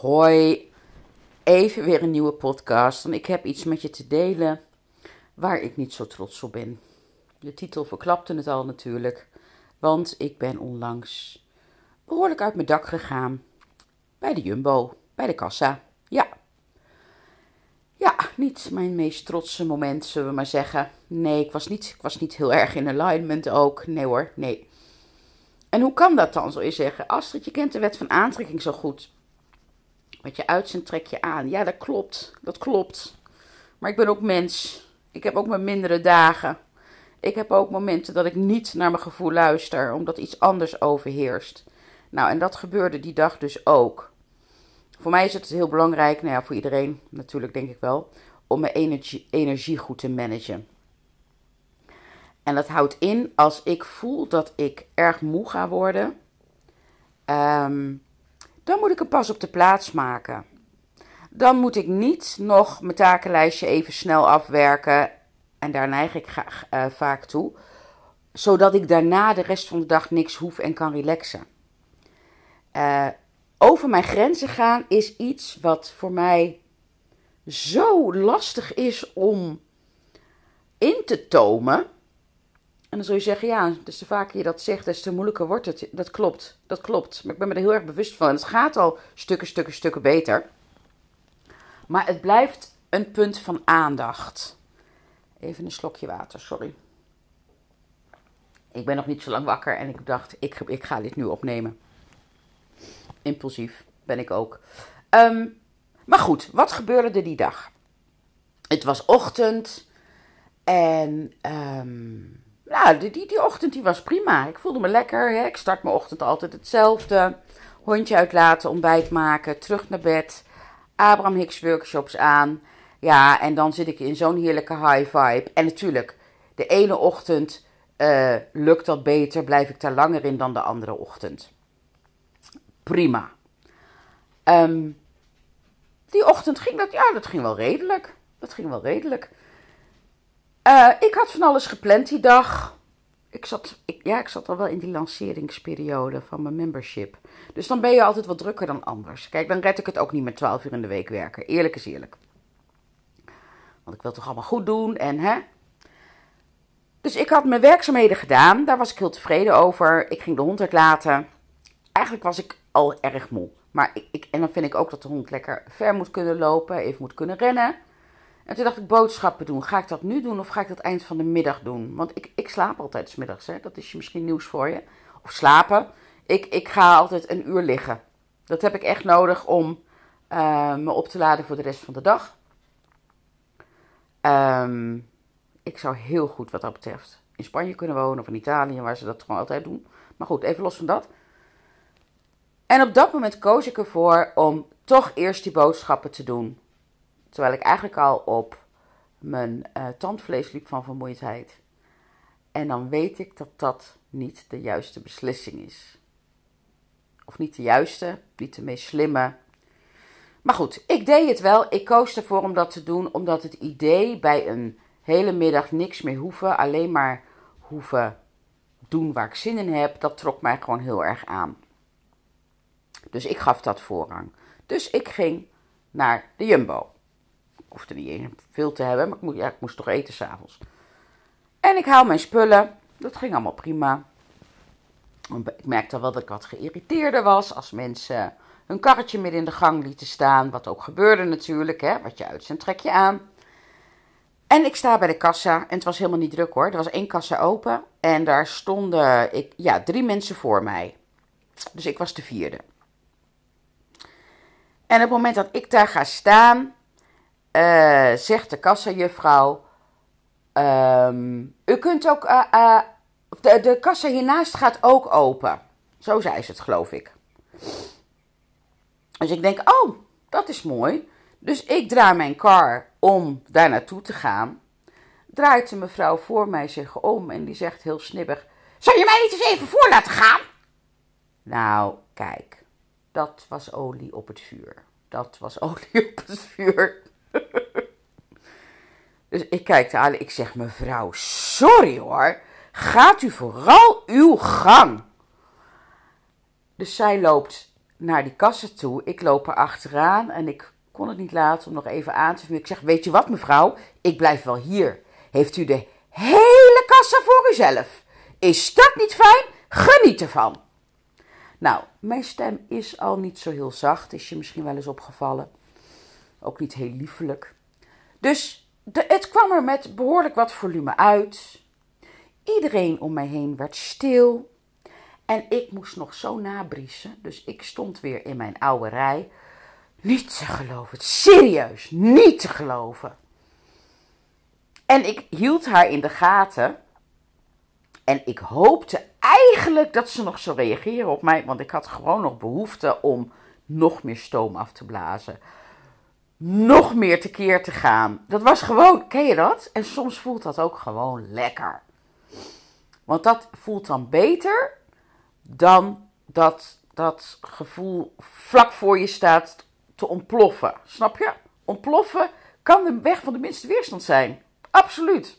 Hoi, even weer een nieuwe podcast. En ik heb iets met je te delen waar ik niet zo trots op ben. De titel verklapte het al natuurlijk, want ik ben onlangs behoorlijk uit mijn dak gegaan bij de Jumbo, bij de kassa. Ja. Ja, niet mijn meest trotse moment, zullen we maar zeggen. Nee, ik was niet, ik was niet heel erg in alignment ook. Nee hoor, nee. En hoe kan dat dan, zou je zeggen? Astrid, je kent de wet van aantrekking zo goed. Wat je uitzendt, trek je aan. Ja, dat klopt. Dat klopt. Maar ik ben ook mens. Ik heb ook mijn mindere dagen. Ik heb ook momenten dat ik niet naar mijn gevoel luister, omdat iets anders overheerst. Nou, en dat gebeurde die dag dus ook. Voor mij is het heel belangrijk, nou ja, voor iedereen natuurlijk denk ik wel, om mijn energie, energie goed te managen. En dat houdt in als ik voel dat ik erg moe ga worden, ehm, dan moet ik een pas op de plaats maken. Dan moet ik niet nog mijn takenlijstje even snel afwerken. En daar neig ik graag, uh, vaak toe. Zodat ik daarna de rest van de dag niks hoef en kan relaxen. Uh, over mijn grenzen gaan is iets wat voor mij zo lastig is om in te tomen. En dan zul je zeggen, ja, dus te vaker je dat zegt, des te moeilijker wordt het. Dat klopt, dat klopt. Maar ik ben me er heel erg bewust van. Het gaat al stukken, stukken, stukken beter. Maar het blijft een punt van aandacht. Even een slokje water, sorry. Ik ben nog niet zo lang wakker en ik dacht, ik, ik ga dit nu opnemen. Impulsief ben ik ook. Um, maar goed, wat gebeurde er die dag? Het was ochtend en um, nou, die, die, die, ochtend die was prima. Ik voelde me lekker. Ik start mijn ochtend altijd hetzelfde. Hondje uitlaten, ontbijt maken, terug naar bed. Abraham Hicks workshops aan. Ja, en dan zit ik in zo'n heerlijke high vibe. En natuurlijk, de ene ochtend uh, lukt dat beter, blijf ik daar langer in dan de andere ochtend. Prima. Um, die ochtend ging dat, ja, dat ging wel redelijk. Dat ging wel redelijk. Uh, ik had van alles gepland die dag. Ik zat, ik, ja, ik zat al wel in die lanceringsperiode van mijn membership. Dus dan ben je altijd wat drukker dan anders. Kijk, dan red ik het ook niet met 12 uur in de week werken. Eerlijk is eerlijk. Want ik wil toch allemaal goed doen en hè. Dus ik had mijn werkzaamheden gedaan. Daar was ik heel tevreden over. Ik ging de hond uitlaten. Eigenlijk was ik al erg moe. Maar ik, ik, en dan vind ik ook dat de hond lekker ver moet kunnen lopen, even moet kunnen rennen. En toen dacht ik boodschappen doen. Ga ik dat nu doen of ga ik dat eind van de middag doen? Want ik, ik slaap altijd s middags, hè? dat is misschien nieuws voor je. Of slapen. Ik, ik ga altijd een uur liggen. Dat heb ik echt nodig om uh, me op te laden voor de rest van de dag. Um, ik zou heel goed wat dat betreft in Spanje kunnen wonen of in Italië, waar ze dat gewoon altijd doen. Maar goed, even los van dat. En op dat moment koos ik ervoor om toch eerst die boodschappen te doen. Terwijl ik eigenlijk al op mijn uh, tandvlees liep van vermoeidheid. En dan weet ik dat dat niet de juiste beslissing is. Of niet de juiste, niet de meest slimme. Maar goed, ik deed het wel. Ik koos ervoor om dat te doen, omdat het idee bij een hele middag niks meer hoeven, alleen maar hoeven doen waar ik zin in heb, dat trok mij gewoon heel erg aan. Dus ik gaf dat voorrang. Dus ik ging naar de Jumbo. Hoefde niet veel te hebben, maar ik moest, ja, ik moest toch eten s'avonds. En ik haal mijn spullen. Dat ging allemaal prima. Ik merkte wel dat ik wat geïrriteerder was als mensen hun karretje midden in de gang lieten staan. Wat ook gebeurde natuurlijk, hè. Wat je uitzendt, trek je aan. En ik sta bij de kassa en het was helemaal niet druk hoor. Er was één kassa open en daar stonden ik, ja, drie mensen voor mij. Dus ik was de vierde. En op het moment dat ik daar ga staan, uh, zegt de kassajuffrouw: um, U kunt ook. Uh, uh, de, de kassa hiernaast gaat ook open. Zo zei ze het, geloof ik. Dus ik denk: Oh, dat is mooi. Dus ik draai mijn car om daar naartoe te gaan. Draait de mevrouw voor mij zich om en die zegt heel snibbig: Zou je mij niet eens even voor laten gaan? Nou, kijk, dat was olie op het vuur. Dat was olie op het vuur. Dus ik kijk aan, ik zeg: Mevrouw, sorry hoor. Gaat u vooral uw gang. Dus zij loopt naar die kassen toe. Ik loop er achteraan en ik kon het niet laten om nog even aan te vullen. Ik zeg, weet je wat mevrouw, ik blijf wel hier. Heeft u de hele kassa voor uzelf? Is dat niet fijn? Geniet ervan. Nou, mijn stem is al niet zo heel zacht, is je misschien wel eens opgevallen. Ook niet heel liefelijk. Dus het kwam er met behoorlijk wat volume uit. Iedereen om mij heen werd stil. En ik moest nog zo nabriezen. Dus ik stond weer in mijn oude rij. Niet te geloven. Serieus, niet te geloven. En ik hield haar in de gaten. En ik hoopte eigenlijk dat ze nog zou reageren op mij. Want ik had gewoon nog behoefte om nog meer stoom af te blazen. Nog meer tekeer te gaan. Dat was gewoon, ken je dat? En soms voelt dat ook gewoon lekker. Want dat voelt dan beter dan dat, dat gevoel vlak voor je staat te ontploffen. Snap je? Ontploffen kan de weg van de minste weerstand zijn. Absoluut.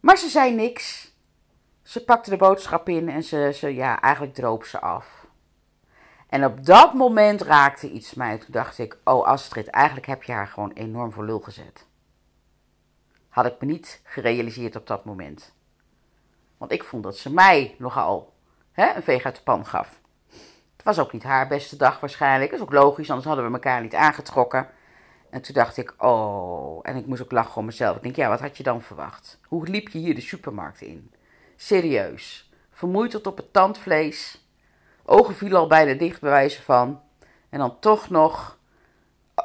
Maar ze zei niks. Ze pakte de boodschap in en ze, ze ja, eigenlijk droop ze af. En op dat moment raakte iets mij. Toen dacht ik, oh Astrid, eigenlijk heb je haar gewoon enorm voor lul gezet. Had ik me niet gerealiseerd op dat moment. Want ik vond dat ze mij nogal hè, een veeg uit de pan gaf. Het was ook niet haar beste dag waarschijnlijk. Dat is ook logisch, anders hadden we elkaar niet aangetrokken. En toen dacht ik, oh, en ik moest ook lachen om mezelf. Ik denk, ja, wat had je dan verwacht? Hoe liep je hier de supermarkt in? Serieus. Vermoeid tot op het tandvlees. Ogen vielen al bijna dicht bij wijze van. En dan toch nog,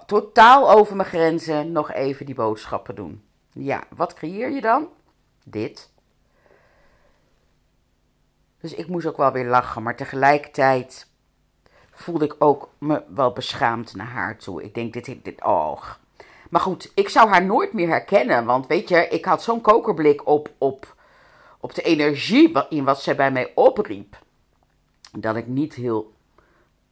totaal over mijn grenzen, nog even die boodschappen doen. Ja, wat creëer je dan? Dit. Dus ik moest ook wel weer lachen, maar tegelijkertijd voelde ik ook me wel beschaamd naar haar toe. Ik denk, dit, dit, oh. Maar goed, ik zou haar nooit meer herkennen, want weet je, ik had zo'n kokerblik op, op, op de energie in wat zij bij mij opriep, dat ik niet heel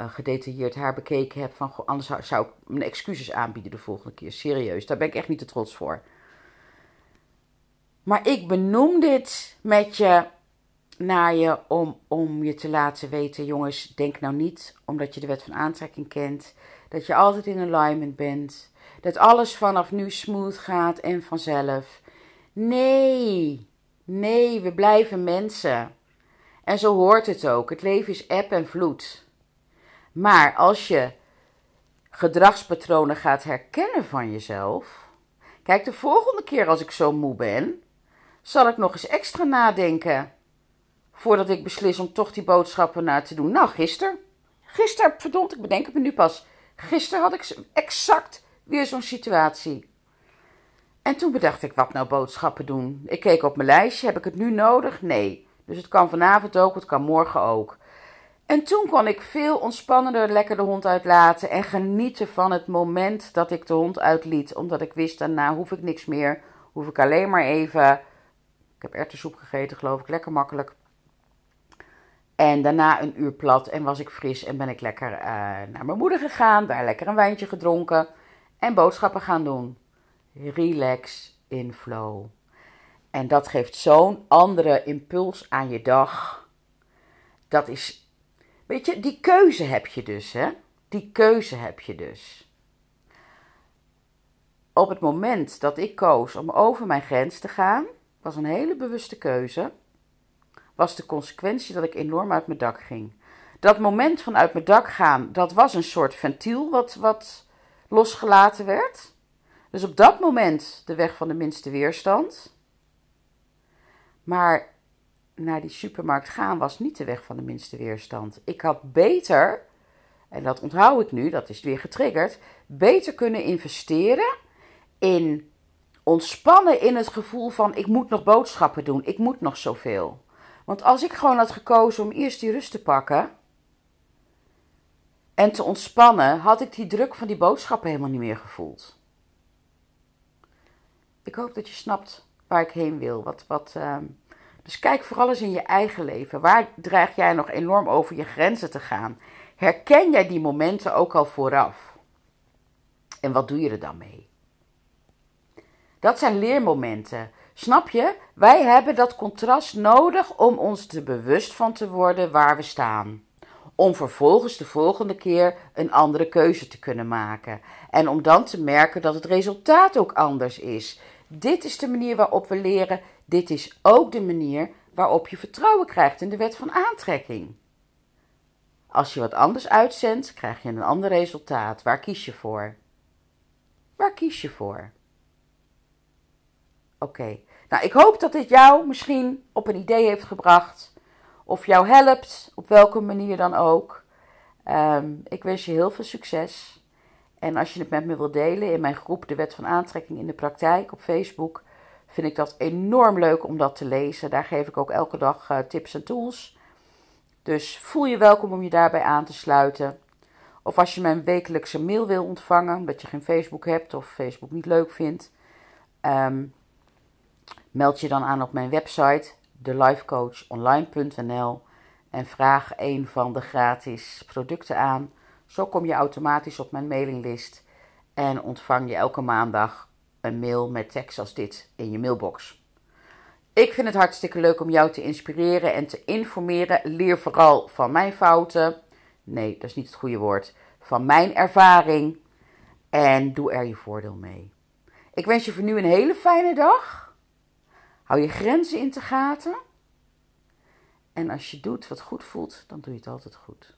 uh, gedetailleerd haar bekeken heb van, anders zou, zou ik mijn excuses aanbieden de volgende keer. Serieus, daar ben ik echt niet te trots voor. Maar ik benoem dit met je naar je om, om je te laten weten, jongens, denk nou niet omdat je de wet van aantrekking kent, dat je altijd in alignment bent, dat alles vanaf nu smooth gaat en vanzelf. Nee, nee, we blijven mensen. En zo hoort het ook. Het leven is eb en vloed. Maar als je gedragspatronen gaat herkennen van jezelf. Kijk, de volgende keer als ik zo moe ben, zal ik nog eens extra nadenken voordat ik beslis om toch die boodschappen na te doen. Nou, gisteren. Gisteren, verdomd, ik bedenk het me nu pas. Gisteren had ik exact weer zo'n situatie. En toen bedacht ik, wat nou boodschappen doen? Ik keek op mijn lijstje, heb ik het nu nodig? Nee. Dus het kan vanavond ook, het kan morgen ook. En toen kon ik veel ontspannender lekker de hond uitlaten en genieten van het moment dat ik de hond uitliet. Omdat ik wist, daarna hoef ik niks meer. Hoef ik alleen maar even. Ik heb erwtensoep gegeten, geloof ik, lekker makkelijk. En daarna een uur plat en was ik fris en ben ik lekker uh, naar mijn moeder gegaan, daar lekker een wijntje gedronken en boodschappen gaan doen. Relax in flow. En dat geeft zo'n andere impuls aan je dag. Dat is, weet je, die keuze heb je dus, hè? Die keuze heb je dus. Op het moment dat ik koos om over mijn grens te gaan, was een hele bewuste keuze was de consequentie dat ik enorm uit mijn dak ging. Dat moment van uit mijn dak gaan, dat was een soort ventiel wat, wat losgelaten werd. Dus op dat moment de weg van de minste weerstand. Maar naar die supermarkt gaan was niet de weg van de minste weerstand. Ik had beter, en dat onthoud ik nu, dat is weer getriggerd, beter kunnen investeren in ontspannen in het gevoel van ik moet nog boodschappen doen, ik moet nog zoveel. Want als ik gewoon had gekozen om eerst die rust te pakken en te ontspannen, had ik die druk van die boodschappen helemaal niet meer gevoeld. Ik hoop dat je snapt waar ik heen wil. Wat, wat, uh... Dus kijk vooral eens in je eigen leven. Waar dreig jij nog enorm over je grenzen te gaan? Herken jij die momenten ook al vooraf? En wat doe je er dan mee? Dat zijn leermomenten. Snap je? Wij hebben dat contrast nodig om ons er bewust van te worden waar we staan. Om vervolgens de volgende keer een andere keuze te kunnen maken. En om dan te merken dat het resultaat ook anders is. Dit is de manier waarop we leren. Dit is ook de manier waarop je vertrouwen krijgt in de wet van aantrekking. Als je wat anders uitzendt, krijg je een ander resultaat. Waar kies je voor? Waar kies je voor? Oké. Nou, ik hoop dat dit jou misschien op een idee heeft gebracht. Of jou helpt, op welke manier dan ook. Ehm, ik wens je heel veel succes. En als je het met me wilt delen in mijn groep De Wet van Aantrekking in de Praktijk op Facebook, vind ik dat enorm leuk om dat te lezen. Daar geef ik ook elke dag uh, tips en tools. Dus voel je welkom om je daarbij aan te sluiten. Of als je mijn wekelijkse mail wil ontvangen, omdat je geen Facebook hebt of Facebook niet leuk vindt, ehm, meld je dan aan op mijn website thelifecoachonline.nl en vraag een van de gratis producten aan. Zo kom je automatisch op mijn mailinglist en ontvang je elke maandag een mail met tekst als dit in je mailbox. Ik vind het hartstikke leuk om jou te inspireren en te informeren. Leer vooral van mijn fouten. Nee, dat is niet het goede woord. Van mijn ervaring. En doe er je voordeel mee. Ik wens je voor nu een hele fijne dag. Hou je grenzen in de gaten. En als je doet wat goed voelt, dan doe je het altijd goed.